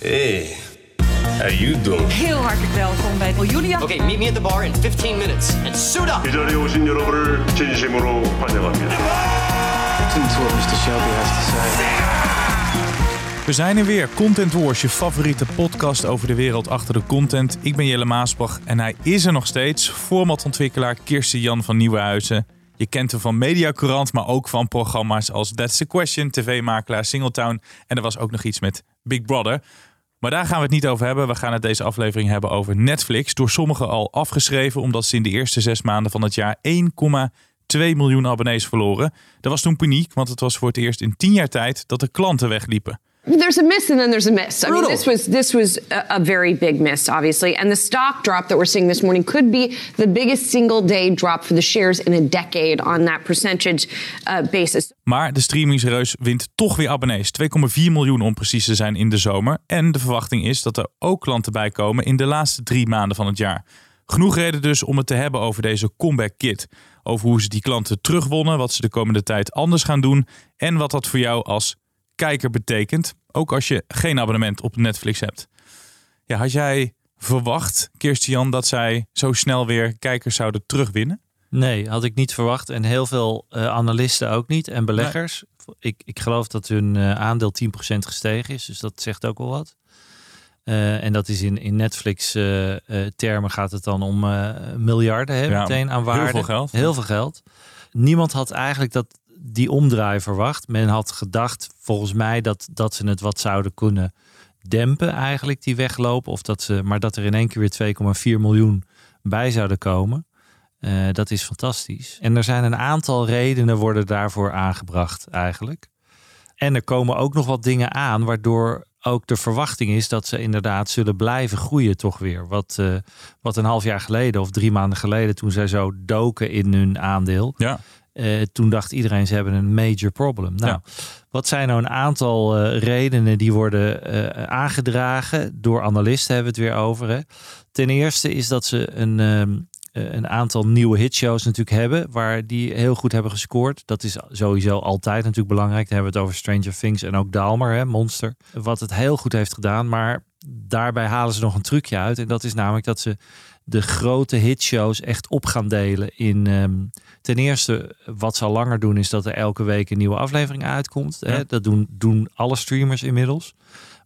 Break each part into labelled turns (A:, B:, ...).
A: Hey, how you doing?
B: Heel hartelijk welkom bij Julia.
C: Okay, meet me at the bar in 15 minutes and suit up.
D: 이 자리에 오신 여러분을 진심으로 환영합니다.
E: Listen to what Mr. Shelby has to say.
F: We zijn er weer. Content Wars, je favoriete podcast over de wereld achter de content. Ik ben Jelle Maasbach en hij is er nog steeds. Formatontwikkelaar Kirsten Jan van Nieuwenhuizen. Je kent hem van Mediacourant, maar ook van programma's als That's the Question, tv-makelaar Singletown. En er was ook nog iets met Big Brother. Maar daar gaan we het niet over hebben. We gaan het deze aflevering hebben over Netflix. Door sommigen al afgeschreven, omdat ze in de eerste zes maanden van het jaar 1,2 miljoen abonnees verloren. Er was toen paniek, want het was voor het eerst in tien jaar tijd dat de klanten wegliepen.
G: There's a miss and then there's a miss. I mean,
C: Brutal.
G: this was this was a, a very big miss, obviously, and the stock drop that we're seeing this morning could be the biggest single day drop for the shares in a decade on that percentage uh, basis.
F: Maar de streamingsreus wint toch weer abonnees. 2,4 miljoen om precies te zijn in de zomer. En de verwachting is dat er ook klanten bij komen in de laatste drie maanden van het jaar. Genoeg reden dus om het te hebben over deze comeback kit. Over hoe ze die klanten terugwonnen, wat ze de komende tijd anders gaan doen. En wat dat voor jou als kijker betekent. Ook als je geen abonnement op Netflix hebt. Ja, had jij verwacht, Kirstian, dat zij zo snel weer kijkers zouden terugwinnen?
H: Nee, had ik niet verwacht. En heel veel eh, analisten ook niet. En beleggers. Ik, ik geloof dat hun eh, aandeel 10% gestegen is. Dus dat zegt ook wel wat. Eh, en dat is in, in Netflix eh, eh, termen gaat het dan om miljarden hè,
F: Ja,
H: meteen aan
F: heel
H: waarde.
F: veel geld.
H: Heel veel geld. Niemand had eigenlijk dat, die omdraai verwacht. Men had gedacht volgens mij dat, dat ze het wat zouden kunnen dempen eigenlijk, die weglopen. Of dat ze, maar dat er in één keer weer 2,4 miljoen bij zouden komen. Eh, dat is fantastisch. En er zijn een aantal redenen worden daarvoor aangebracht eigenlijk. En er komen ook nog wat dingen aan waardoor ook de verwachting is dat ze inderdaad zullen blijven groeien toch weer. Wat, eh, wat een half jaar geleden of drie maanden geleden toen zij zo doken in hun aandeel.
F: Ja.
H: Eh, toen dacht iedereen ze hebben een major problem. Nou,
F: Ja.
H: wat zijn nou een aantal eh, redenen die worden eh, aangedragen door analisten hebben we het weer over. Hè? Ten eerste is dat ze een, ehm, eh, een aantal nieuwe hitshows natuurlijk hebben, waar die heel goed hebben gescoord. Dat is sowieso altijd natuurlijk belangrijk. Dan hebben we het over Stranger Things en ook Dalmer, hè, Monster. Wat het heel goed heeft gedaan, maar daarbij halen ze nog een trucje uit. En dat is namelijk dat ze de grote hitshows echt op gaan delen in... ehm, ten eerste, wat ze al langer doen, is dat er elke week een nieuwe aflevering uitkomt. Hè? Dat doen, doen alle streamers inmiddels.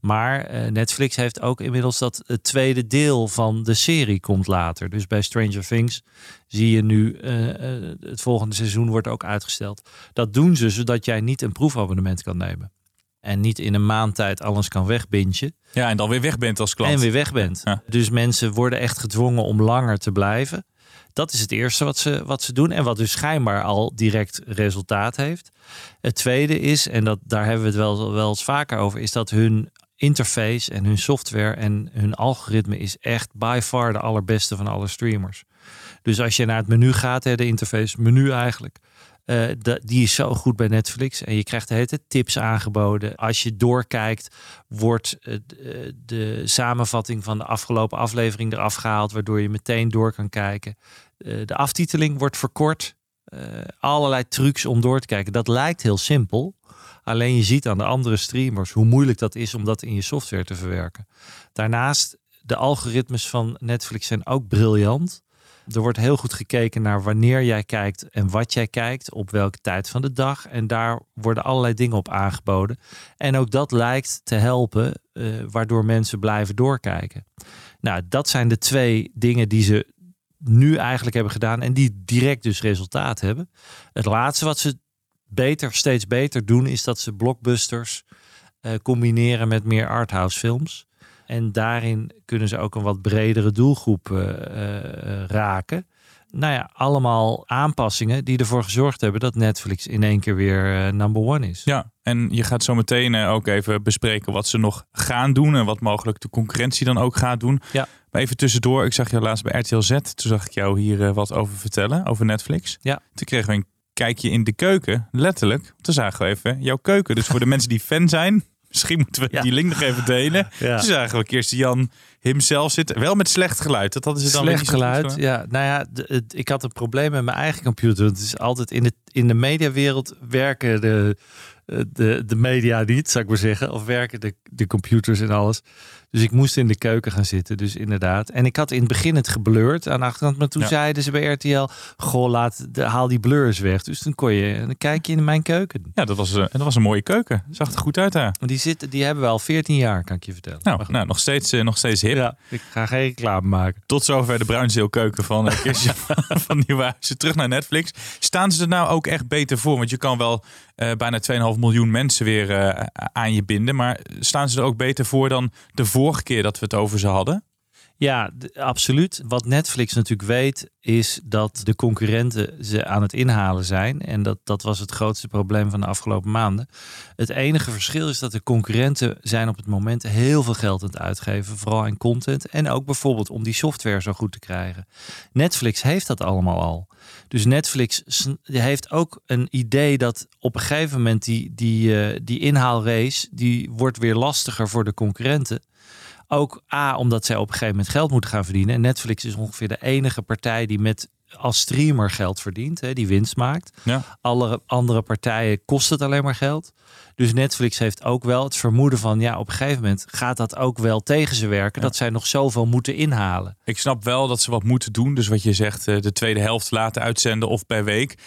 H: Maar eh, Netflix heeft ook inmiddels dat het tweede deel van de serie komt later. Dus bij Stranger Things zie je nu eh, eh, het volgende seizoen wordt ook uitgesteld. Dat doen ze zodat jij niet een proefabonnement kan nemen. En niet in een maand tijd alles kan wegbintje.
F: Ja, en dan weer weg bent als klant.
H: En weer weg bent.
F: Ja.
H: Dus mensen worden echt gedwongen om langer te blijven. Dat is het eerste wat ze, wat ze doen. En wat dus schijnbaar al direct resultaat heeft. Het tweede is, en dat, daar hebben we het wel, wel eens vaker over, is dat hun interface en hun software en hun algoritme is echt by far de allerbeste van alle streamers. Dus als je naar het menu gaat, hè, de interface, menu eigenlijk. Eh, die is zo goed bij Netflix. En je krijgt de hele tips aangeboden. Als je doorkijkt, wordt eh, de samenvatting van de afgelopen aflevering eraf gehaald. Waardoor je meteen door kan kijken. Eh, de aftiteling wordt verkort. Allerlei trucs om door te kijken. Dat lijkt heel simpel. Alleen je ziet aan de andere streamers hoe moeilijk dat is om dat in je software te verwerken. Daarnaast, de algoritmes van Netflix zijn ook briljant. Er wordt heel goed gekeken naar wanneer jij kijkt en wat jij kijkt, op welke tijd van de dag. En daar worden allerlei dingen op aangeboden. En ook dat lijkt te helpen, eh, waardoor mensen blijven doorkijken. Nou, dat zijn de twee dingen die ze nu eigenlijk hebben gedaan en die direct dus resultaat hebben. Het laatste wat ze beter, steeds beter doen, is dat ze blockbusters eh, combineren met meer arthouse films. En daarin kunnen ze ook een wat bredere doelgroep eh, eh, raken. Nou ja, allemaal aanpassingen die ervoor gezorgd hebben dat Netflix in één keer weer eh, number one is.
F: Ja, en je gaat zo meteen eh, ook even bespreken wat ze nog gaan doen en wat mogelijk de concurrentie dan ook gaat doen.
H: Ja.
F: Maar even tussendoor, ik zag jou laatst bij RTL Z. Toen zag ik jou hier eh, wat over vertellen, over Netflix.
H: Ja.
F: Toen kregen we een kijkje in de keuken, letterlijk. Toen zagen we even jouw keuken. Dus voor de mensen die fan zijn, misschien moeten we
H: Ja.
F: die link nog even delen.
H: Ja.
F: Zagen we Kirsten Jan hemzelf zitten. Wel met slecht geluid. Dat hadden ze dan
H: Slecht geluid. Ja, nou ja, ik had een probleem met mijn eigen computer. Het is altijd in de, in de mediawereld werken de, de, de media niet, zou ik maar zeggen. Of werken de, de computers en alles. Dus ik moest in de keuken gaan zitten, dus inderdaad. En ik had in het begin het geblurred aan de achterkant. Maar toen
F: Ja.
H: zeiden ze bij RTL, goh, laat de, haal die blurs weg. Dus toen kon je, dan kijk je in mijn keuken.
F: Ja, dat was, eh, dat was een mooie keuken. Zag er goed uit daar.
H: Die, zitten, die hebben we al 14 jaar, kan ik je vertellen.
F: Nou, nou nog, steeds, eh, nog steeds hip.
H: ja, ik ga geen reclame maken.
F: Tot zover de bruinzeelkeuken van uh, Kirstje van, van Nieuwhuizen. Terug naar Netflix. Staan ze er nou ook echt beter voor? Want je kan wel eh, bijna 2,5 miljoen mensen weer eh, aan je binden. Maar staan ze er ook beter voor dan de vorige keer dat we het over ze hadden?
H: Ja, absoluut. Wat Netflix natuurlijk weet, is dat de concurrenten ze aan het inhalen zijn. En dat, dat was het grootste probleem van de afgelopen maanden. Het enige verschil is dat de concurrenten zijn op het moment heel veel geld aan het uitgeven. Vooral aan content. En ook bijvoorbeeld om die software zo goed te krijgen. Netflix heeft dat allemaal al. Dus Netflix heeft ook een idee dat op een gegeven moment die, die, eh, die inhaalrace, die wordt weer lastiger voor de concurrenten. Ook A, omdat zij op een gegeven moment geld moeten gaan verdienen. En Netflix is ongeveer de enige partij die met als streamer geld verdient, hè, die winst maakt.
F: Ja.
H: Alle andere partijen kost het alleen maar geld. Dus Netflix heeft ook wel het vermoeden van, ja, op een gegeven moment gaat dat ook wel tegen ze werken, dat zij nog zoveel moeten inhalen.
F: Ik snap wel dat ze wat moeten doen. Dus wat je zegt, eh, de tweede helft laten uitzenden of per week.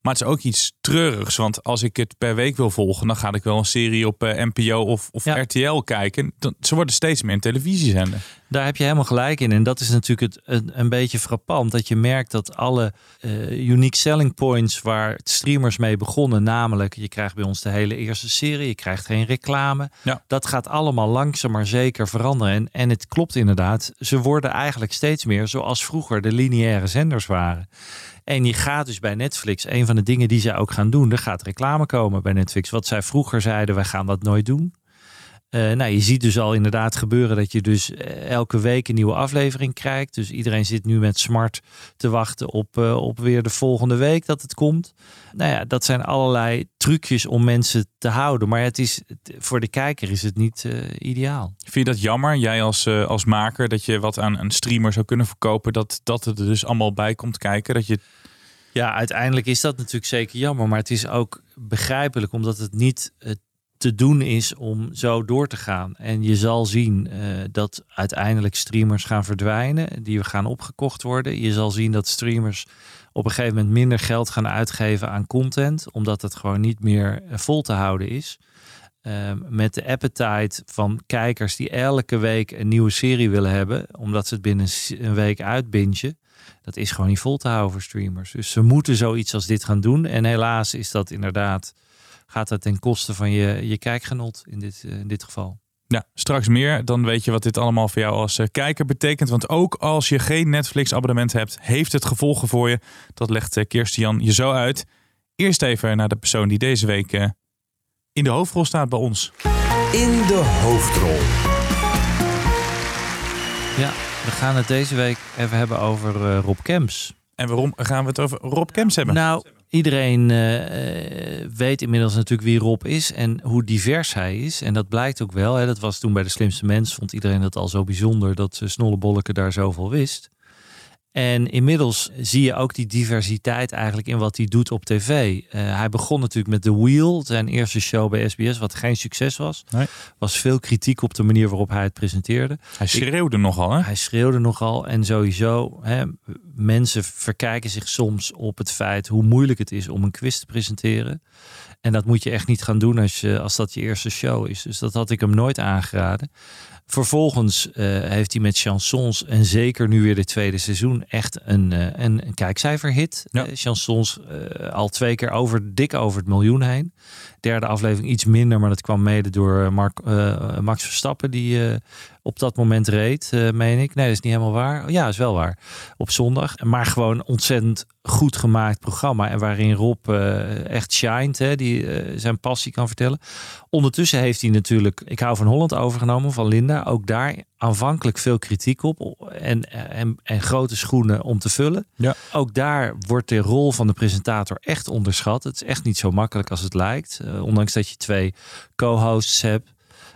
F: Maar het is ook iets treurigs. Want als ik het per week wil volgen, dan ga ik wel een serie op eh, NPO of, of
H: Ja.
F: RTL kijken. Dan, ze worden steeds meer een televisiezender.
H: Daar heb je helemaal gelijk in. En dat is natuurlijk het, een, een beetje frappant. Dat je merkt dat alle eh, unique selling points waar streamers mee begonnen. Namelijk, je krijgt bij ons de hele eerste serie. Je krijgt geen reclame.
F: Ja.
H: Dat gaat allemaal langzaam maar zeker veranderen. En, en het klopt inderdaad. Ze worden eigenlijk steeds meer zoals vroeger de lineaire zenders waren. En je gaat dus bij Netflix, een van de dingen die zij ook gaan doen, er gaat reclame komen bij Netflix. Wat zij vroeger zeiden, wij gaan dat nooit doen. Eh, nou, je ziet dus al inderdaad gebeuren dat je dus eh, elke week een nieuwe aflevering krijgt. Dus iedereen zit nu met smart te wachten op, eh, op weer de volgende week dat het komt. Nou ja, dat zijn allerlei trucjes om mensen te houden. Maar het is, voor de kijker is het niet ideaal.
F: Vind je dat jammer, jij als, als maker, dat je wat aan een streamer zou kunnen verkopen, dat, dat het er dus allemaal bij komt kijken? Dat je,
H: Ja, uiteindelijk is dat natuurlijk zeker jammer. Maar het is ook begrijpelijk omdat het niet eh, te doen is om zo door te gaan. En je zal zien eh, dat uiteindelijk streamers gaan verdwijnen, die gaan opgekocht worden. Je zal zien dat streamers op een gegeven moment minder geld gaan uitgeven aan content, omdat het gewoon niet meer eh, vol te houden is. Ehm, met de appetite van kijkers die elke week een nieuwe serie willen hebben, omdat ze het binnen een week uitbingen. Dat is gewoon niet vol te houden voor streamers. Dus ze moeten zoiets als dit gaan doen. En helaas is dat inderdaad, gaat dat ten koste van je, je kijkgenot in dit, eh, in dit geval.
F: ja, straks meer, dan weet je wat dit allemaal voor jou als eh, kijker betekent. Want ook als je geen Netflix-abonnement hebt, heeft het gevolgen voor je. Dat legt eh, Kirsten Jan je zo uit. Eerst even naar de persoon die deze week in de hoofdrol staat bij ons.
I: In de hoofdrol.
H: Ja, we gaan het deze week even hebben over eh, Rob Kemps.
F: En waarom gaan we het over Rob Kemps hebben?
H: Nou, iedereen eh, weet inmiddels natuurlijk wie Rob is en hoe divers hij is. En dat blijkt ook wel. Hè. Dat was toen bij de slimste mens. Vond iedereen dat al zo bijzonder dat Snollebolleke daar zoveel wist. En inmiddels zie je ook die diversiteit eigenlijk in wat hij doet op tv. Uh, hij begon natuurlijk met The Wheel, zijn eerste show bij SBS, wat geen succes was.
F: Nee.
H: Was veel kritiek op de manier waarop hij het presenteerde.
F: Hij schreeuwde Ik, nogal, hè?
H: Hij schreeuwde nogal. En sowieso, hè, mensen verkijken zich soms op het feit hoe moeilijk het is om een quiz te presenteren. En dat moet je echt niet gaan doen als, je, als dat je eerste show is. Dus dat had ik hem nooit aangeraden. Vervolgens uh, heeft hij met chansons en zeker nu weer de tweede seizoen echt een, uh, een, een kijkcijferhit. Ja. Uh, chansons al twee keer over, dik over het miljoen heen. Derde aflevering iets minder, maar dat kwam mede door Mark, eh, Max Verstappen die op dat moment reed, meen ik. Nee, dat is niet helemaal waar. Ja, is wel waar. Op zondag. Maar gewoon ontzettend goed gemaakt programma. En waarin Rob echt shined, hè, die zijn passie kan vertellen. Ondertussen heeft hij natuurlijk Ik hou van Holland overgenomen van Linda. Ook daar aanvankelijk veel kritiek op. En, en, en grote schoenen om te vullen.
F: Ja.
H: Ook daar wordt de rol van de presentator echt onderschat. Het is echt niet zo makkelijk als het lijkt. Uh, ondanks dat je twee co-hosts hebt.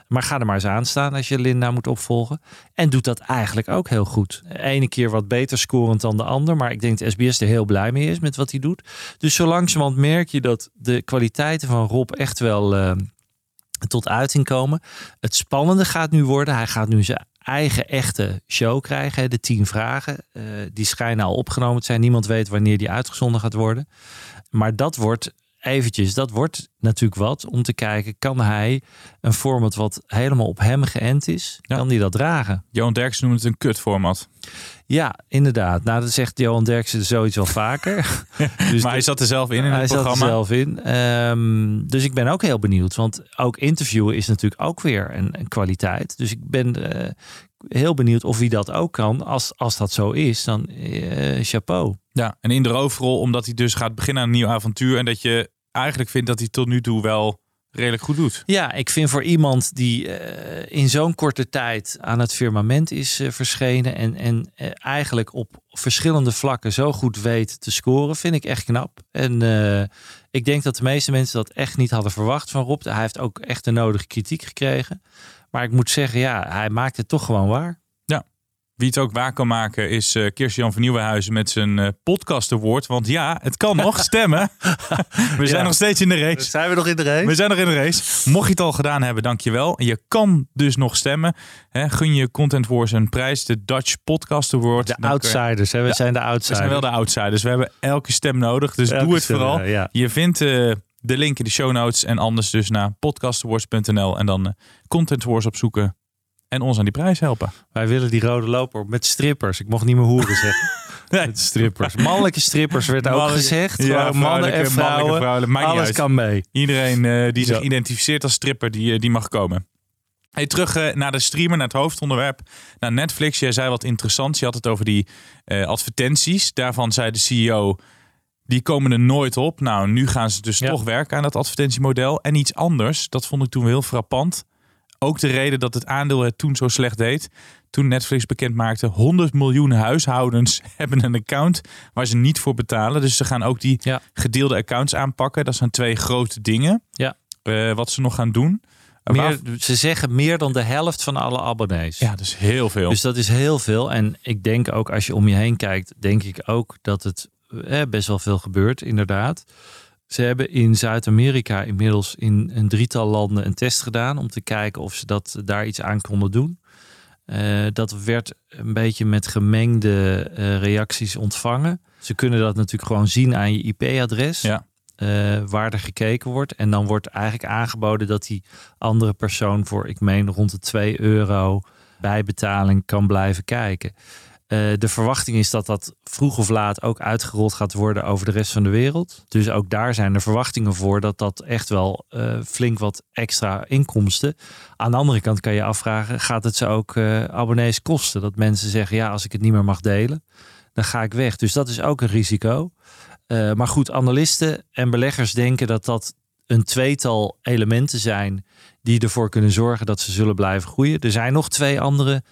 H: Maar ga er maar eens aan staan als je Linda moet opvolgen. En doet dat eigenlijk ook heel goed. Ene keer wat beter scorend dan de ander. Maar ik denk dat SBS er heel blij mee is met wat hij doet. Dus zo langzamerhand merk je dat de kwaliteiten van Rob echt wel uh, tot uiting komen. Het spannende gaat nu worden. Hij gaat nu zijn eigen echte show krijgen. De tien vragen. Uh, die schijnen al opgenomen te zijn. Niemand weet wanneer die uitgezonden gaat worden. Maar dat wordt eventjes, dat wordt natuurlijk wat om te kijken, kan hij een format wat helemaal op hem geënt is, kan hij dat dragen?
F: Johan Derksen noemt het een kutformat.
H: Ja, inderdaad. Nou, dat zegt Johan Derksen zoiets wel vaker.
F: dus maar hij zat er zelf in in
H: hij
F: het programma.
H: Hij zat er zelf in. Um, dus ik ben ook heel benieuwd. Want ook interviewen is natuurlijk ook weer een, een kwaliteit. Dus ik ben uh, heel benieuwd of hij dat ook kan. Als, als dat zo is, dan uh, chapeau.
F: Ja, en in de hoofdrol omdat hij dus gaat beginnen aan een nieuw avontuur. En dat je eigenlijk vindt dat hij tot nu toe wel redelijk goed doet.
H: Ja, ik vind voor iemand die uh, in zo'n korte tijd aan het firmament is uh, verschenen en, en uh, eigenlijk op verschillende vlakken zo goed weet te scoren, vind ik echt knap. En ik denk dat de meeste mensen dat echt niet hadden verwacht van Rob. Hij heeft ook echt de nodige kritiek gekregen. Maar ik moet zeggen, ja, hij maakt het toch gewoon waar.
F: Wie het ook waar kan maken is uh, van Nieuwenhuizen met zijn uh, podcast award. Want ja, het kan nog stemmen. we zijn
H: ja.
F: nog steeds in de race.
H: Zijn we nog in de race?
F: We zijn nog in de race. Mocht je het al gedaan hebben, dankjewel. Je kan dus nog stemmen. Gun je Content Wars een prijs, de Dutch Podcast Award.
H: De outsiders, hè? we ja, zijn de outsiders.
F: We zijn wel de outsiders. We hebben elke stem nodig, dus elke doe het stem, vooral. Ja. Je vindt uh, de link in de show notes en anders dus naar podcastawards.nl en dan Content Wars opzoeken en ons aan die prijs helpen.
H: Wij willen die rode loper op met strippers. Ik mocht niet meer hoeren zeggen. nee. Met strippers. Mannelijke strippers werd ook gezegd. Ja, mannen en vrouwen. vrouwen alles kan mee.
F: Iedereen uh, die zich identificeert als stripper, die, uh, die mag komen. Hey, terug uh, naar de streamer, naar het hoofdonderwerp. Naar Netflix. Jij zei wat interessants. Je had het over die advertenties. Daarvan zei de CEO die komen er nooit op. Nou, nu gaan ze dus ja. toch werken aan dat advertentiemodel. En iets anders, dat vond ik toen heel frappant. Ook de reden dat het aandeel het toen zo slecht deed. Toen Netflix bekend maakte, 100 miljoen huishoudens hebben een account waar ze niet voor betalen. Dus ze gaan ook die ja. gedeelde accounts aanpakken. Dat zijn twee grote dingen.
H: Ja.
F: Uh, wat ze nog gaan doen.
H: Meer, ze zeggen meer dan de helft van alle abonnees.
F: Ja, dus heel veel.
H: Dus dat is heel veel. En ik denk ook als je om je heen kijkt, denk ik ook dat het eh, best wel veel gebeurt, inderdaad. Ze hebben in Zuid-Amerika inmiddels in een drietal landen een test gedaan om te kijken of ze dat daar iets aan konden doen. Uh, dat werd een beetje met gemengde uh, reacties ontvangen. Ze kunnen dat natuurlijk gewoon zien aan je IP-adres.
F: Ja.
H: Uh, waar er gekeken wordt. En dan wordt eigenlijk aangeboden dat die andere persoon voor, ik meen, rond de 2 euro bijbetaling kan blijven kijken. Uh, de verwachting is dat dat vroeg of laat ook uitgerold gaat worden over de rest van de wereld. Dus ook daar zijn er verwachtingen voor dat dat echt wel uh, flink wat extra inkomsten. Aan de andere kant kan je afvragen, gaat het ze ook uh, abonnees kosten? Dat mensen zeggen, ja, als ik het niet meer mag delen, dan ga ik weg. Dus dat is ook een risico. maar goed, analisten en beleggers denken dat dat een tweetal elementen zijn die ervoor kunnen zorgen dat ze zullen blijven groeien. Er zijn nog twee andere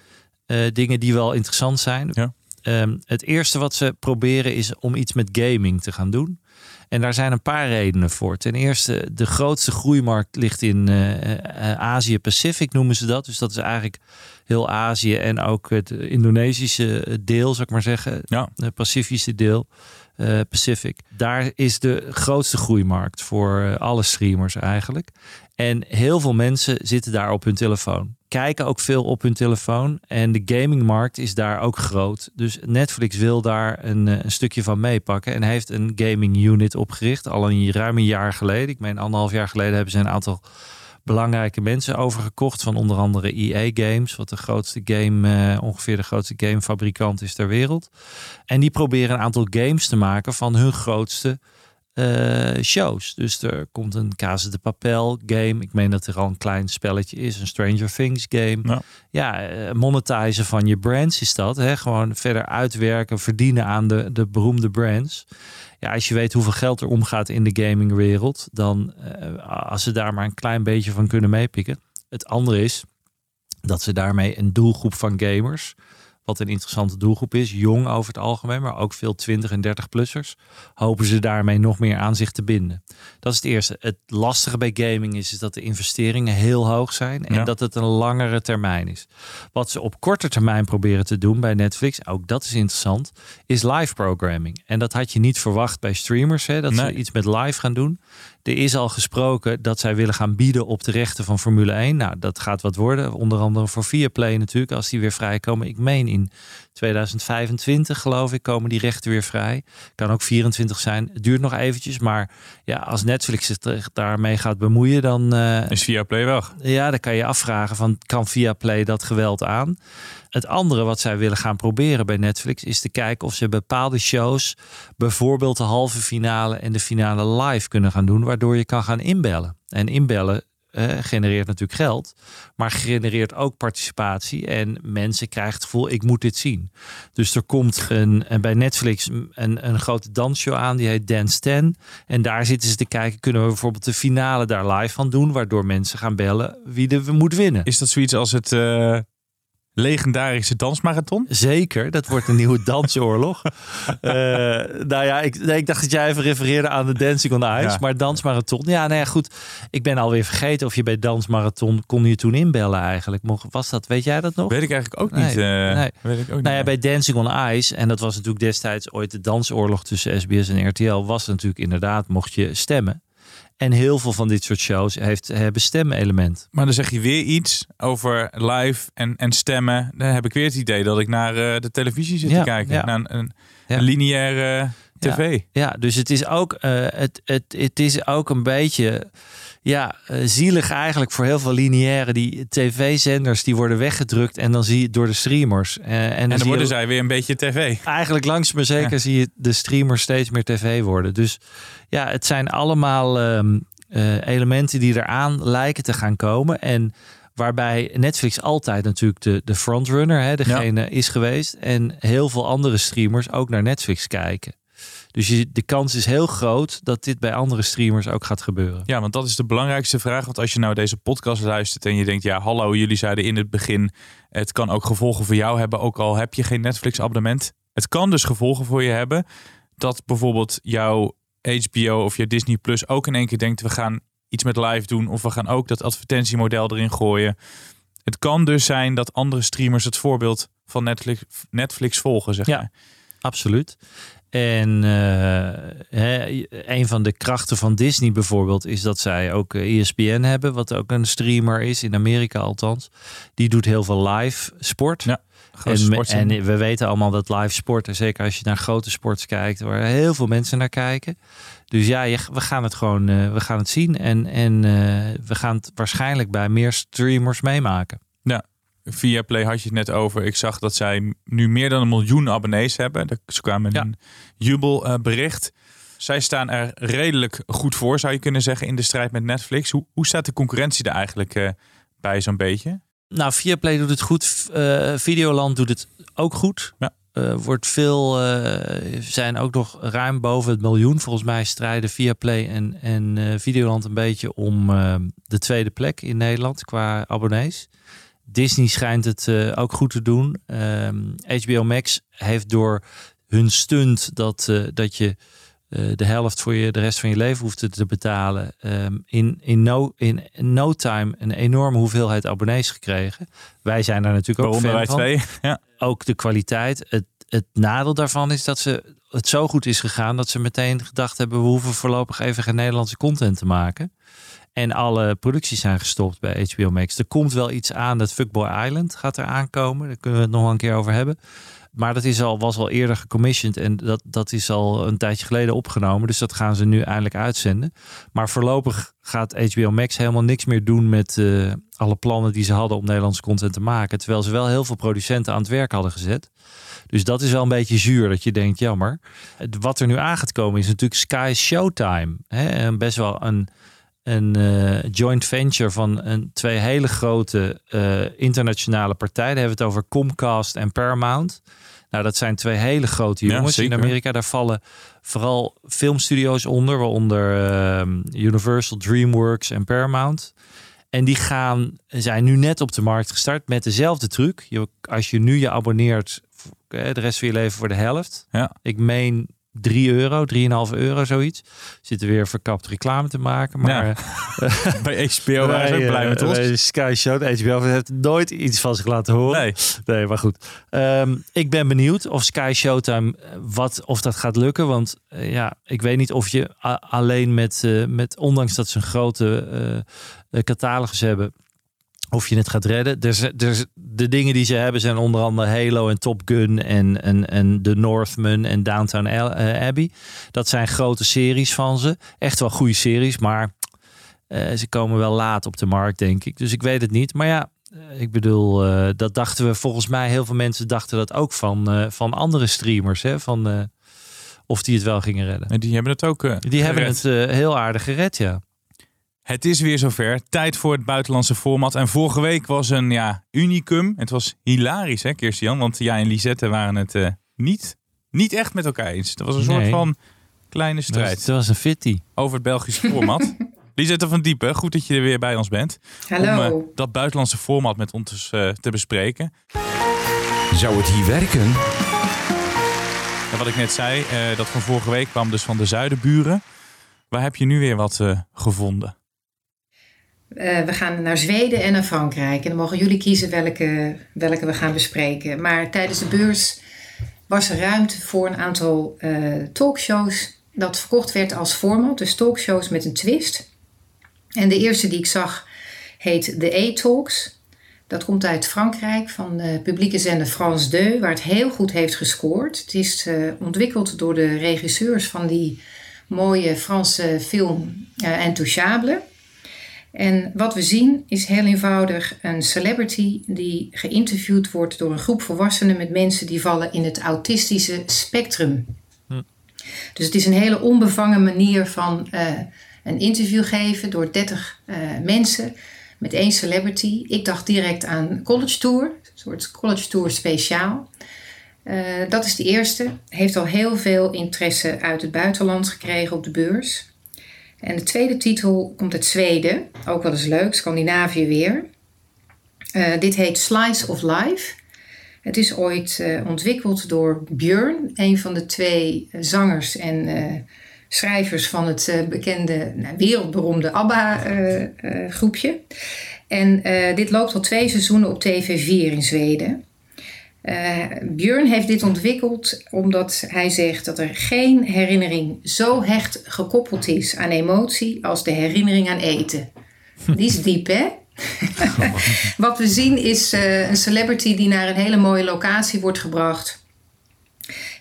H: uh, dingen die wel interessant zijn.
F: Ja.
H: Um, het eerste wat ze proberen is om iets met gaming te gaan doen. En daar zijn een paar redenen voor. Ten eerste, de grootste groeimarkt ligt in uh, uh, Azië-Pacific, noemen ze dat. Dus dat is eigenlijk heel Azië en ook het Indonesische deel, zou ik maar zeggen.
F: Ja.
H: Het Pacifische deel. Uh, Pacific. Daar is de grootste groeimarkt voor alle streamers eigenlijk. En heel veel mensen zitten daar op hun telefoon. Kijken ook veel op hun telefoon. En de gamingmarkt is daar ook groot. Dus Netflix wil daar een, een stukje van meepakken. En heeft een gaming unit opgericht. Al een ruim een jaar geleden. Ik meen anderhalf jaar geleden hebben ze een aantal belangrijke mensen overgekocht. Van onder andere EA Games, wat de grootste game, uh, ongeveer de grootste gamefabrikant is ter wereld. En die proberen een aantal games te maken van hun grootste uh, shows. Dus er komt een Casa de Papel game. Ik meen dat er al een klein spelletje is. Een Stranger Things game.
F: Ja,
H: ja uh, monetizen van je brands is dat. Hè? Gewoon verder uitwerken, verdienen aan de, de beroemde brands. Ja, als je weet hoeveel geld er omgaat in de gamingwereld, dan uh, als ze daar maar een klein beetje van kunnen meepikken. Het andere is dat ze daarmee een doelgroep van gamers Wat een interessante doelgroep is. Jong over het algemeen, maar ook veel 20 en 30-plussers. Hopen ze daarmee nog meer aan zich te binden. Dat is het eerste. Het lastige bij gaming is, is dat de investeringen heel hoog zijn. En
F: Ja.
H: dat het een langere termijn is. Wat ze op korte termijn proberen te doen bij Netflix, ook dat is interessant, is live programming. En dat had je niet verwacht bij streamers, hè, dat ze iets met live gaan doen. Er is al gesproken dat zij willen gaan bieden op de rechten van Formule 1. Nou, dat gaat wat worden. Onder andere voor Viaplay natuurlijk, als die weer vrijkomen. Ik meen in 2025 geloof ik komen die rechten weer vrij. Kan ook 24 zijn. Het duurt nog eventjes, maar ja, als Netflix zich daarmee gaat bemoeien, dan eh,
F: Is via Play weg.
H: ja, dan kan je afvragen van kan Viaplay dat geweld aan? Het andere wat zij willen gaan proberen bij Netflix is te kijken of ze bepaalde shows, bijvoorbeeld de halve finale en de finale live kunnen gaan doen, waardoor je kan gaan inbellen. En inbellen eh, genereert natuurlijk geld, maar genereert ook participatie en mensen krijgen het gevoel ik moet dit zien. Dus er komt een, en bij Netflix een, een grote dansshow aan die heet Dance 10 en daar zitten ze te kijken kunnen we bijvoorbeeld de finale daar live van doen, waardoor mensen gaan bellen wie er moet winnen.
F: Is dat zoiets als het eh, legendarische dansmarathon?
H: Zeker, dat wordt een nieuwe dansoorlog. Eh nou ja, ik, nee, ik dacht dat jij even refereerde aan de Dancing on Ice,
F: Ja.
H: maar dansmarathon. Ja, nou ja, goed. Ik ben alweer vergeten of je bij dansmarathon kon je toen inbellen eigenlijk. Mocht, was dat, weet jij dat nog?
F: Weet ik eigenlijk ook
H: Nee,
F: niet. eh,
H: nee.
F: Weet ik ook niet.
H: Nou ja, bij Dancing on Ice, en dat was natuurlijk destijds ooit de dansoorlog tussen SBS en RTL, was natuurlijk inderdaad, mocht je stemmen. En heel veel van dit soort shows heeft, hebben stemelement.
F: Maar dan zeg je weer iets over live en, en stemmen. Dan heb ik weer het idee dat ik naar eh, de televisie zit
H: Ja,
F: te kijken.
H: ja.
F: Naar een, een,
H: Ja.
F: een lineaire tv.
H: Ja, dus het is ook, eh, het, het, het is ook een beetje ja, eh, zielig eigenlijk voor heel veel lineaire die tv-zenders die worden weggedrukt en dan zie je het door de streamers. Eh, en dan,
F: En dan
H: zie
F: worden zij weer een beetje tv.
H: eigenlijk langzaam maar zeker
F: Ja.
H: zie je de streamers steeds meer tv worden. Dus ja, het zijn allemaal ehm, eh, elementen die eraan lijken te gaan komen en Waarbij Netflix altijd natuurlijk de, de frontrunner, hè, degene is geweest. En heel veel andere streamers ook naar Netflix kijken. Dus je, de kans is heel groot dat dit bij andere streamers ook gaat gebeuren.
F: Ja, want dat is de belangrijkste vraag. Want als je nou deze podcast luistert en je denkt, ja, hallo, jullie zeiden in het begin, het kan ook gevolgen voor jou hebben, ook al heb je geen Netflix-abonnement. Het kan dus gevolgen voor je hebben dat bijvoorbeeld jouw HBO of je Disney Plus ook in één keer denkt, we gaan iets met live doen of we gaan ook dat advertentiemodel erin gooien. Het kan dus zijn dat andere streamers het voorbeeld van Netflix, Netflix volgen, zeg
H: Ja.
F: maar.
H: Absoluut. En eh, hè, een van de krachten van Disney bijvoorbeeld is dat zij ook eh, ESPN hebben, wat ook een streamer is, in Amerika althans. Die doet heel veel live sport.
F: Ja,
H: en, en we weten allemaal dat live sport, en zeker als je naar grote sports kijkt, waar heel veel mensen naar kijken. Dus ja, je- we gaan het gewoon eh, we gaan het zien. En, en we gaan het waarschijnlijk bij meer streamers meemaken.
F: Ja, via Play had je het net over. Ik zag dat zij nu meer dan een miljoen abonnees hebben. Ze kwamen een jubelbericht. Zij staan er redelijk goed voor, zou je kunnen zeggen, in de strijd met Netflix. Hoe, hoe staat de concurrentie er eigenlijk eh, bij zo'n beetje?
H: Nou, Viaplay doet het goed. eh Videoland doet het ook goed.
F: Ja.
H: Eh, wordt veel, zijn ook nog ruim boven het miljoen. Volgens mij strijden Viaplay en, en Videoland een beetje om de tweede plek in Nederland qua abonnees. Disney schijnt het eh, ook goed te doen. Ehm, HBO Max heeft door hun stunt dat, eh, dat je eh, de helft voor je de rest van je leven hoeft te- te betalen. ehm, in, in, no, in no time een enorme hoeveelheid abonnees gekregen. Wij zijn daar natuurlijk ook fan van.
F: twee. Ja.
H: Ook de kwaliteit. Het, het nadeel daarvan is dat ze het zo goed is gegaan dat ze meteen gedacht hebben: we hoeven voorlopig even geen Nederlandse content te maken. En alle producties zijn gestopt bij HBO Max. Er komt wel iets aan. Dat Fuckboy Island gaat er aankomen. Daar kunnen we het nog een keer over hebben. Maar dat is al, was al eerder gecommissioned en dat, dat is al een tijdje geleden opgenomen. Dus dat gaan ze nu eindelijk uitzenden. Maar voorlopig gaat HBO Max helemaal niks meer doen met eh, alle plannen die ze hadden om Nederlandse content te maken. Terwijl ze wel heel veel producenten aan het werk hadden gezet. Dus dat is wel een beetje zuur dat je denkt, jammer. Wat er nu aan gaat komen is natuurlijk Sky Showtime. Hè? Best wel een, een eh, joint venture van een, twee hele grote eh, internationale partijen. Daar hebben we het over Comcast en Paramount. Nou, dat zijn twee hele grote
F: Ja,
H: jongens in. Amerika. Daar vallen vooral filmstudio's onder, waaronder ehm, Universal, DreamWorks en Paramount. En die gaan, zijn nu net op de markt gestart met dezelfde truc. Je, als je nu je abonneert, eh, de rest van je leven voor de helft.
F: Ja.
H: Ik meen 3 euro, 3,5 euro, zoiets. Zitten weer verkapt reclame te maken. Maar
F: Ja. Bij HBO waren ze ook blij
H: eh,
F: met ons.
H: bij Sky Show, HBO heeft nooit iets van zich laten horen.
F: Nee.
H: Nee, maar goed. Ehm, ik ben benieuwd of Sky Showtime, eh, wat, of dat gaat lukken. Want eh, ja, ik weet niet of je alleen met, eh, met, ondanks dat ze een grote eh, eh, catalogus hebben, of je het gaat redden. Dus, dus de dingen die ze hebben zijn onder andere Halo en Top Gun en, en, en The Northman en Downtown eh, Abbey. Dat zijn grote series van ze. Echt wel goede series, maar eh, ze komen wel laat op de markt, denk ik. Dus ik weet het niet. Maar ja, eh, ik bedoel, dat dachten we volgens mij, heel veel mensen dachten dat ook van, van andere streamers. Hè? Van, of die het wel gingen redden.
F: En die hebben het ook
H: Die hebben het heel aardig gered, ja.
F: Het is weer zover. Tijd voor het buitenlandse format. En vorige week was een ja, unicum. Het was hilarisch, hè, Kirstian? Want jij en Lisette waren het eh, niet, niet echt met elkaar eens. Het was een soort van kleine strijd
H: was, dat was een fitty.
F: over het Belgische format. Lisette van Diepen, goed dat je er weer bij ons bent.
J: Hallo.
F: Om eh, dat buitenlandse format met ons eh, te bespreken.
I: Zou het hier werken?
F: En wat ik net zei, eh, dat van vorige week kwam dus van de zuidenburen. Waar heb je nu weer wat eh, gevonden?
J: Eh, we gaan naar Zweden en naar Frankrijk. En dan mogen jullie kiezen welke, welke we gaan bespreken. Maar tijdens de beurs was er ruimte voor een aantal eh, talkshows dat verkocht werd als format. Dus talkshows met een twist. En de eerste die ik zag heet The A-Talks. Dat komt uit Frankrijk van publieke zender France 2, waar het heel goed heeft gescoord. Het is eh, ontwikkeld door de regisseurs van die mooie Franse film eh, Intouchable. En wat we zien is heel eenvoudig een celebrity die geïnterviewd wordt door een groep volwassenen met mensen die vallen in het autistische spectrum. Dus het is een hele onbevangen manier van eh, een interview geven door 30 eh, mensen met één celebrity. Ik dacht direct aan College Tour, een soort College Tour speciaal. Eh, dat is de eerste. Heeft al heel veel interesse uit het buitenland gekregen op de beurs. En de tweede titel komt uit Zweden, ook wel eens leuk, Scandinavië weer. Eh, dit heet Slice of Life. Het is ooit eh, ontwikkeld door Björn, een van de twee eh, zangers en schrijvers van het bekende, nou, wereldberoemde ABBA-groepje. en dit loopt al twee seizoenen op TV4 in Zweden. Eh Björn heeft dit ontwikkeld omdat hij zegt dat er geen herinnering zo hecht gekoppeld is aan emotie als de herinnering aan eten. Die is diep, hè? Wat we zien is eh, een celebrity die naar een hele mooie locatie wordt gebracht.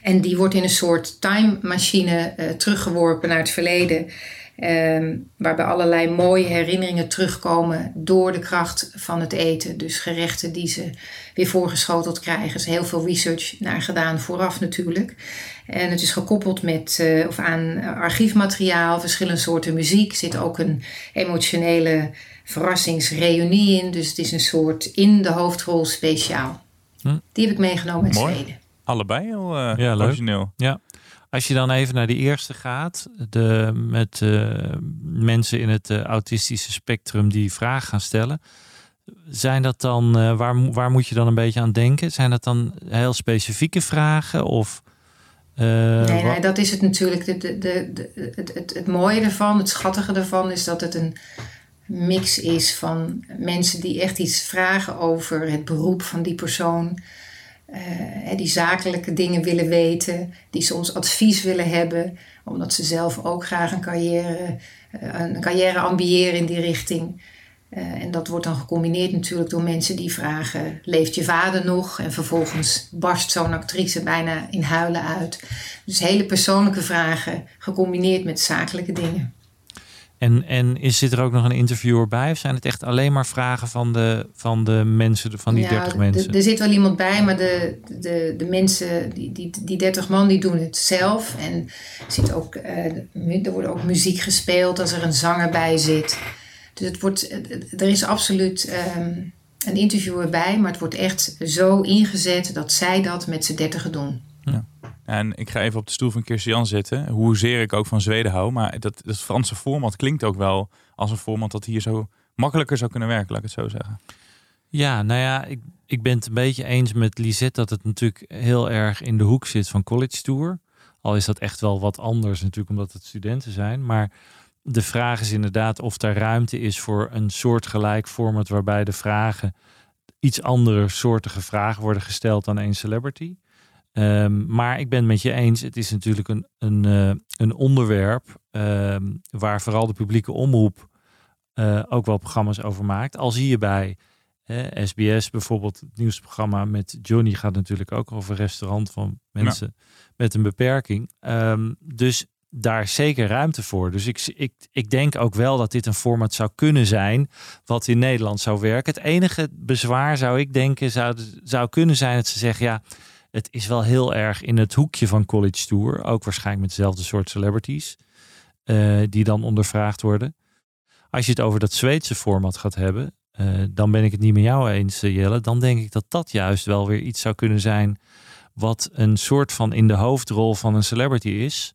J: En die wordt in een soort time machine eh, teruggeworpen naar het verleden. Ehm, waarbij allerlei mooie herinneringen terugkomen door de kracht van het eten. Dus gerechten die ze weer voorgeschoteld krijgen. Er is heel veel research naar gedaan vooraf natuurlijk. En het is gekoppeld met, eh, of aan archiefmateriaal, verschillende soorten muziek. Er zit ook een emotionele verrassingsreunie in. Dus het is een soort in de hoofdrol speciaal.
H: Hm.
J: Die heb ik meegenomen uit
F: Mooi.
J: Zweden.
F: Allebei heel eh
H: Ja, leuk.
F: origineel.
H: Ja. Als je dan even naar die eerste gaat, de, met eh, mensen in het eh, autistische spectrum die vragen gaan stellen. Zijn dat dan, eh, waar, waar moet je dan een beetje aan denken? Zijn dat dan heel specifieke vragen? Of, eh,
J: Nee, dat is het natuurlijk. De, de, de, het, het, het mooie ervan, het schattige ervan, is dat het een mix is van mensen die echt iets vragen over het beroep van die persoon. eh, die zakelijke dingen willen weten, die soms advies willen hebben, omdat ze zelf ook graag een carrière, een carrière ambiëren in die richting. Eh, en dat wordt dan gecombineerd natuurlijk door mensen die vragen: leeft je vader nog? En vervolgens barst zo'n actrice bijna in huilen uit. Dus hele persoonlijke vragen gecombineerd met zakelijke dingen.
H: en, en is, zit er ook nog een interviewer bij? Of zijn het echt alleen maar vragen van de, van de mensen, van die
J: Ja,
H: 30
J: d-
H: mensen?
J: Er zit wel iemand bij, maar de, de, de mensen, die, die, die 30 man, die doen het zelf. En zit ook, eh, er wordt ook muziek gespeeld als er een zanger bij zit. Dus het wordt, er is absoluut ehm, een interviewer bij, maar het wordt echt zo ingezet dat zij dat met z'n dertigen doen.
F: En ik ga even op de stoel van Kirstian zitten. Hoezeer ik ook van Zweden hou. Maar dat, dat Franse format klinkt ook wel als een format dat hier zo makkelijker zou kunnen werken, laat ik het zo zeggen.
H: Ja, nou ja, ik, ik ben het een beetje eens met Lisette dat het natuurlijk heel erg in de hoek zit van College Tour. Al is dat echt wel wat anders natuurlijk omdat het studenten zijn. Maar de vraag is inderdaad of er ruimte is voor een soortgelijk format waarbij de vragen iets andere soortige vragen worden gesteld dan één celebrity. Ehm, maar ik ben het met je eens, het is natuurlijk een, een, eh, een onderwerp ehm, waar vooral de publieke omroep eh, ook wel programma's over maakt. Al zie je bij SBS bijvoorbeeld, het nieuwsprogramma met Johnny gaat natuurlijk ook over restaurant van mensen met een beperking. Ehm, dus daar zeker ruimte voor. Dus ik, ik, ik denk ook wel dat dit een format zou kunnen zijn wat in Nederland zou werken. Het enige bezwaar zou ik denken zou, zou kunnen zijn dat ze zeggen ja, het is wel heel erg in het hoekje van College Tour. Ook waarschijnlijk met dezelfde soort celebrities uh, die dan ondervraagd worden. Als je het over dat Zweedse format gaat hebben, uh, dan ben ik het niet met jou eens, eh, Jelle. Dan denk ik dat dat juist wel weer iets zou kunnen zijn wat een soort van in de hoofdrol van een celebrity is.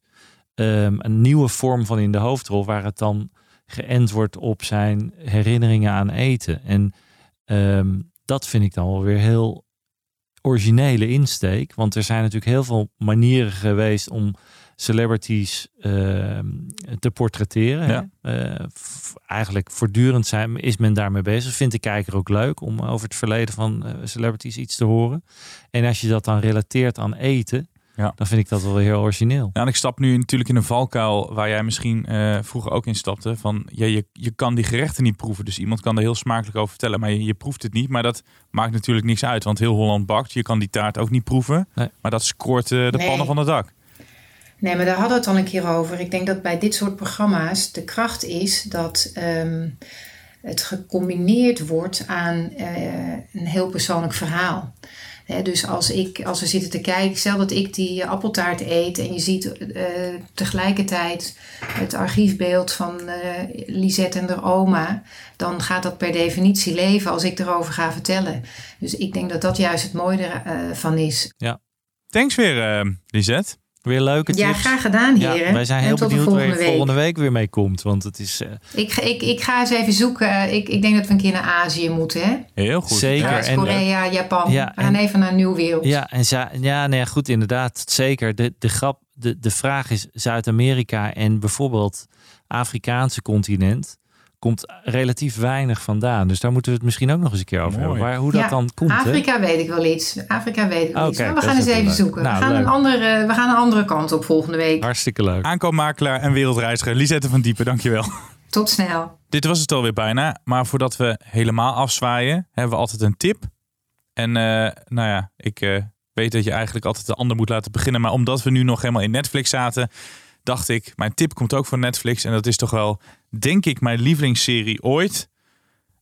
H: Um, een nieuwe vorm van in de hoofdrol, waar het dan geënt wordt op zijn herinneringen aan eten. En um, dat vind ik dan wel weer heel originele insteek. Want er zijn natuurlijk heel veel manieren geweest om celebrities uh, te portretteren. Ja. Uh, eigenlijk voortdurend zijn, is men daarmee bezig. Vindt de kijker ook leuk om over het verleden van uh, celebrities iets te horen. En als je dat dan relateert aan eten, ja. dan vind ik dat wel heel origineel.
F: Ja, en ik stap nu natuurlijk in een valkuil waar jij misschien vroeger ook in stapte. Van ja, je, je kan die gerechten niet proeven. Dus iemand kan er heel smakelijk over vertellen, maar je, je proeft het niet. Maar dat maakt natuurlijk niks uit, want heel Holland bakt. Je kan die taart ook niet proeven. Nee. Maar dat scoort de nee. pannen van het dak.
J: Nee, maar daar hadden we het al een keer over. Ik denk dat bij dit soort programma's de kracht is dat um, het gecombineerd wordt aan uh, een heel persoonlijk verhaal. Dus als, ik, als we zitten te kijken, stel dat ik die appeltaart eet en je ziet uh, tegelijkertijd het archiefbeeld van uh, Lisette en haar oma, dan gaat dat per definitie leven als ik erover ga vertellen. Dus ik denk dat dat juist het mooie ervan is.
F: Ja. Thanks weer, Lisette.
H: Weer leuke tips.
J: Ja, graag gedaan, heren.
H: Ja, wij zijn heel benieuwd waar je volgende week weer mee komt. Want het is... Uh...
J: Ik, ik, ik ga eens even zoeken. Ik, ik denk dat we een keer naar Azië moeten. Hè?
F: Heel goed.
J: Zeker. Ja, Korea, Japan. Ja, we gaan en, even naar een nieuwe wereld.
H: Ja, en ja, nee, goed, inderdaad. Zeker. De, de, grap, de, de vraag is Zuid-Amerika en bijvoorbeeld Afrikaanse continent komt relatief weinig vandaan. Dus daar moeten we het misschien ook nog eens een keer over hebben. Waar, hoe dat dan komt.
J: Afrika
H: hè?
J: weet ik wel iets. Afrika weet ik wel oh, iets. Kijk, we gaan eens even leuk. zoeken. Nou, we, gaan een andere, we gaan een andere kant op volgende week.
H: Hartstikke leuk.
F: Aankoopmakelaar en wereldreiziger Lisette van Diepen, dankjewel.
J: Tot snel.
F: Dit was het alweer bijna. Maar voordat we helemaal afzwaaien, hebben we altijd een tip. En uh, nou ja, ik uh, weet dat je eigenlijk altijd de ander moet laten beginnen. Maar omdat we nu nog helemaal in Netflix zaten dacht ik, mijn tip komt ook van Netflix. En dat is toch wel, denk ik, mijn lievelingsserie ooit.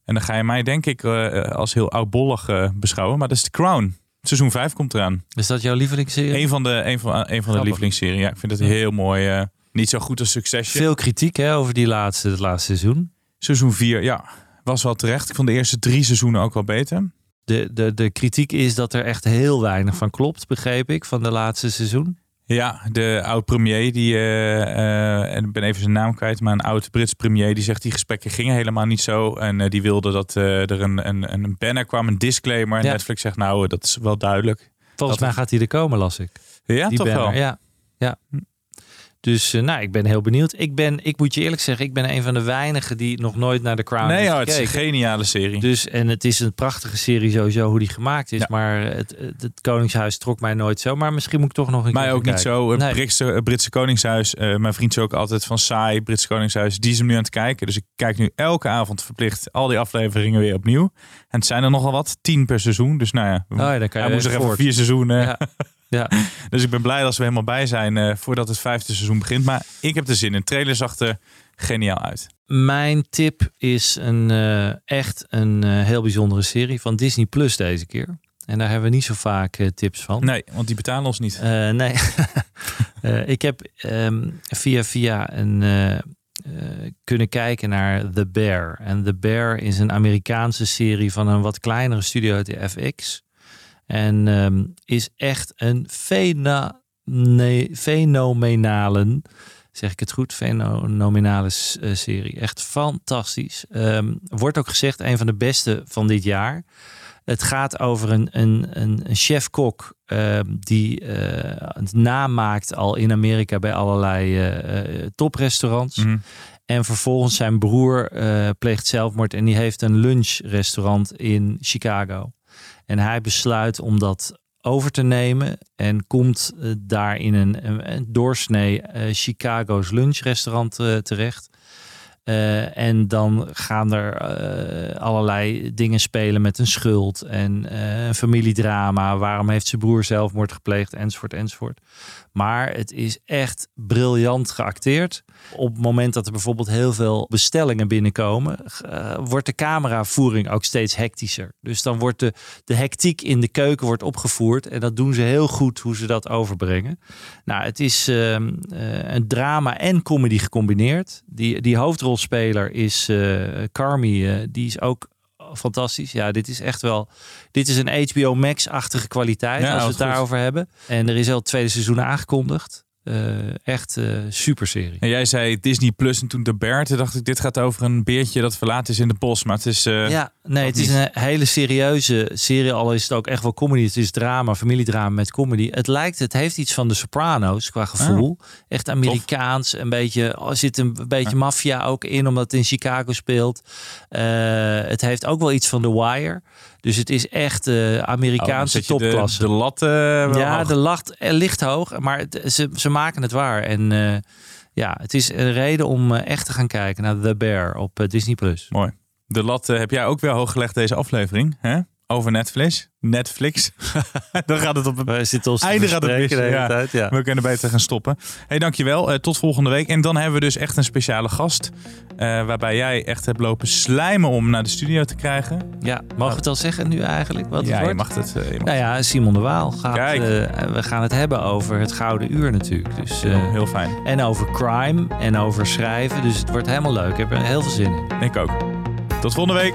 F: En dan ga je mij, denk ik, uh, als heel oudbollig uh, beschouwen. Maar dat is The Crown. Seizoen 5 komt eraan.
H: Is dat jouw lievelingsserie?
F: Een van de, een van, een van de lievelingsserie. Ja, ik vind het heel mooi. Uh, niet zo goed als Succession.
H: Veel kritiek hè, over die laatste, het laatste seizoen.
F: Seizoen 4, ja. Was wel terecht. Ik vond de eerste drie seizoenen ook wel beter.
H: De, de, de kritiek is dat er echt heel weinig van klopt, begreep ik, van de laatste seizoen.
F: Ja, de oud-premier, die, uh, uh, en ik ben even zijn naam kwijt, maar een oud-Brits premier, die zegt die gesprekken gingen helemaal niet zo. En uh, die wilde dat er een, een, een banner kwam, een disclaimer. En ja. Netflix zegt nou, dat is wel duidelijk.
H: Volgens
F: dat
H: mij gaat hij er komen, las ik.
F: Ja,
H: die
F: toch
H: banner.
F: wel?
H: Ja, ja. Dus uh, nou, ik ben heel benieuwd. Ik ben, ik moet je eerlijk zeggen, ik ben een van de weinigen die nog nooit naar The Crown
F: nee,
H: heeft
F: oh, het is een geniale serie.
H: Dus, en het is een prachtige serie sowieso hoe die gemaakt is. Ja. Maar het, het, het, Koningshuis trok mij nooit zo. Maar misschien moet ik toch nog een
F: mij
H: keer
F: ook
H: kijken.
F: niet zo. Het nee. Britse, Britse Koningshuis. Uh, mijn vriend is ook altijd van saai. Britse Koningshuis. Die is hem nu aan het kijken. Dus ik kijk nu elke avond verplicht al die afleveringen weer opnieuw. En het zijn er nogal wat. Tien per seizoen. Dus nou ja.
H: Oh, ja dan kan je
F: hij moest er even vier seizoenen.
H: Ja. Ja.
F: Dus ik ben blij dat we helemaal bij zijn uh, voordat het vijfde seizoen begint. Maar ik heb er zin in. Trailer zag er geniaal uit.
H: Mijn tip is een, uh, echt een uh, heel bijzondere serie van Disney Plus deze keer. En daar hebben we niet zo vaak tips van.
F: Nee, want die betalen ons niet.
H: nee. ik heb um, via via een, kunnen kijken naar The Bear. En The Bear is een Amerikaanse serie van een wat kleinere studio uit de FX. En um, is echt een fena, nee, fenomenale Zeg ik het goed? Fenomenale uh, serie. Echt fantastisch. Um, wordt ook gezegd een van de beste van dit jaar. Het gaat over een, een, een, een chef-kok uh, die uh, het namaakt al in Amerika bij allerlei uh, toprestaurants. Mm -hmm. En vervolgens zijn broer pleegt zelfmoord en die heeft een lunchrestaurant in Chicago. En hij besluit om dat over te nemen en komt daar in een, een doorsnee Chicago's lunchrestaurant terecht. Uh, en dan gaan er uh, allerlei dingen spelen met een schuld en uh, een familiedrama. Waarom heeft zijn broer zelfmoord gepleegd, enzovoort, enzovoort. Maar het is echt briljant geacteerd. Op het moment dat er bijvoorbeeld heel veel bestellingen binnenkomen, wordt de cameravoering ook steeds hectischer. Dus dan wordt de, de hectiek in de keuken wordt opgevoerd. En dat doen ze heel goed hoe ze dat overbrengen. Nou, het is uh, een drama en comedy gecombineerd. Die, die hoofdrolspeler is Carmi. die is ook fantastisch. Ja, dit is echt wel. Dit is een HBO Max-achtige kwaliteit. als we het daarover hebben. En er is al het tweede seizoen aangekondigd. Uh, echt uh, super serie.
F: En jij zei Disney Plus en toen de Bear. Toen dacht ik, dit gaat over een beertje dat verlaten is in de bos. Maar het is. Uh,
H: ja, nee, het is een hele serieuze serie. Al is het ook echt wel comedy. Het is drama, familiedrama met comedy. Het lijkt, het heeft iets van de Sopranos qua gevoel. Oh, echt Amerikaans. Tof. Een beetje, oh, zit een beetje ja. maffia ook in, omdat het in Chicago speelt. het heeft ook wel iets van The Wire. Dus het is echt uh, Amerikaanse
F: oh,
H: topklasse.
F: De, de lat uh,
H: Ja,
F: hoog.
H: de lat ligt hoog, maar het, ze, ze maken het waar. En uh, ja, het is een reden om echt te gaan kijken naar The Bear op Disney+. Plus.
F: Mooi. De lat heb jij ook weer hoog gelegd deze aflevering, hè? Over Netflix. Netflix. Dan gaat het op het
H: We zitten ons
F: einde gaat het mis.
H: de hele
F: Ja.
H: tijd. Ja.
F: We kunnen beter gaan stoppen. Hey, dankjewel. Uh, tot volgende week. En dan hebben we dus echt een speciale gast. Uh, waarbij jij echt hebt lopen slijmen om naar de studio te krijgen.
H: Ja, mogen we het al zeggen nu eigenlijk? Wat
F: ja,
H: het
F: je
H: wordt?
F: mag het. Uh, je mag
H: Nou ja, Simon de Waal gaat.
F: Kijk.
H: eh, we gaan het hebben over het Gouden Uur natuurlijk. Dus, eh,
F: Heel fijn.
H: en over crime en over schrijven. Dus het wordt helemaal leuk. Ik heb er heel veel zin in.
F: Ik ook. Tot volgende week.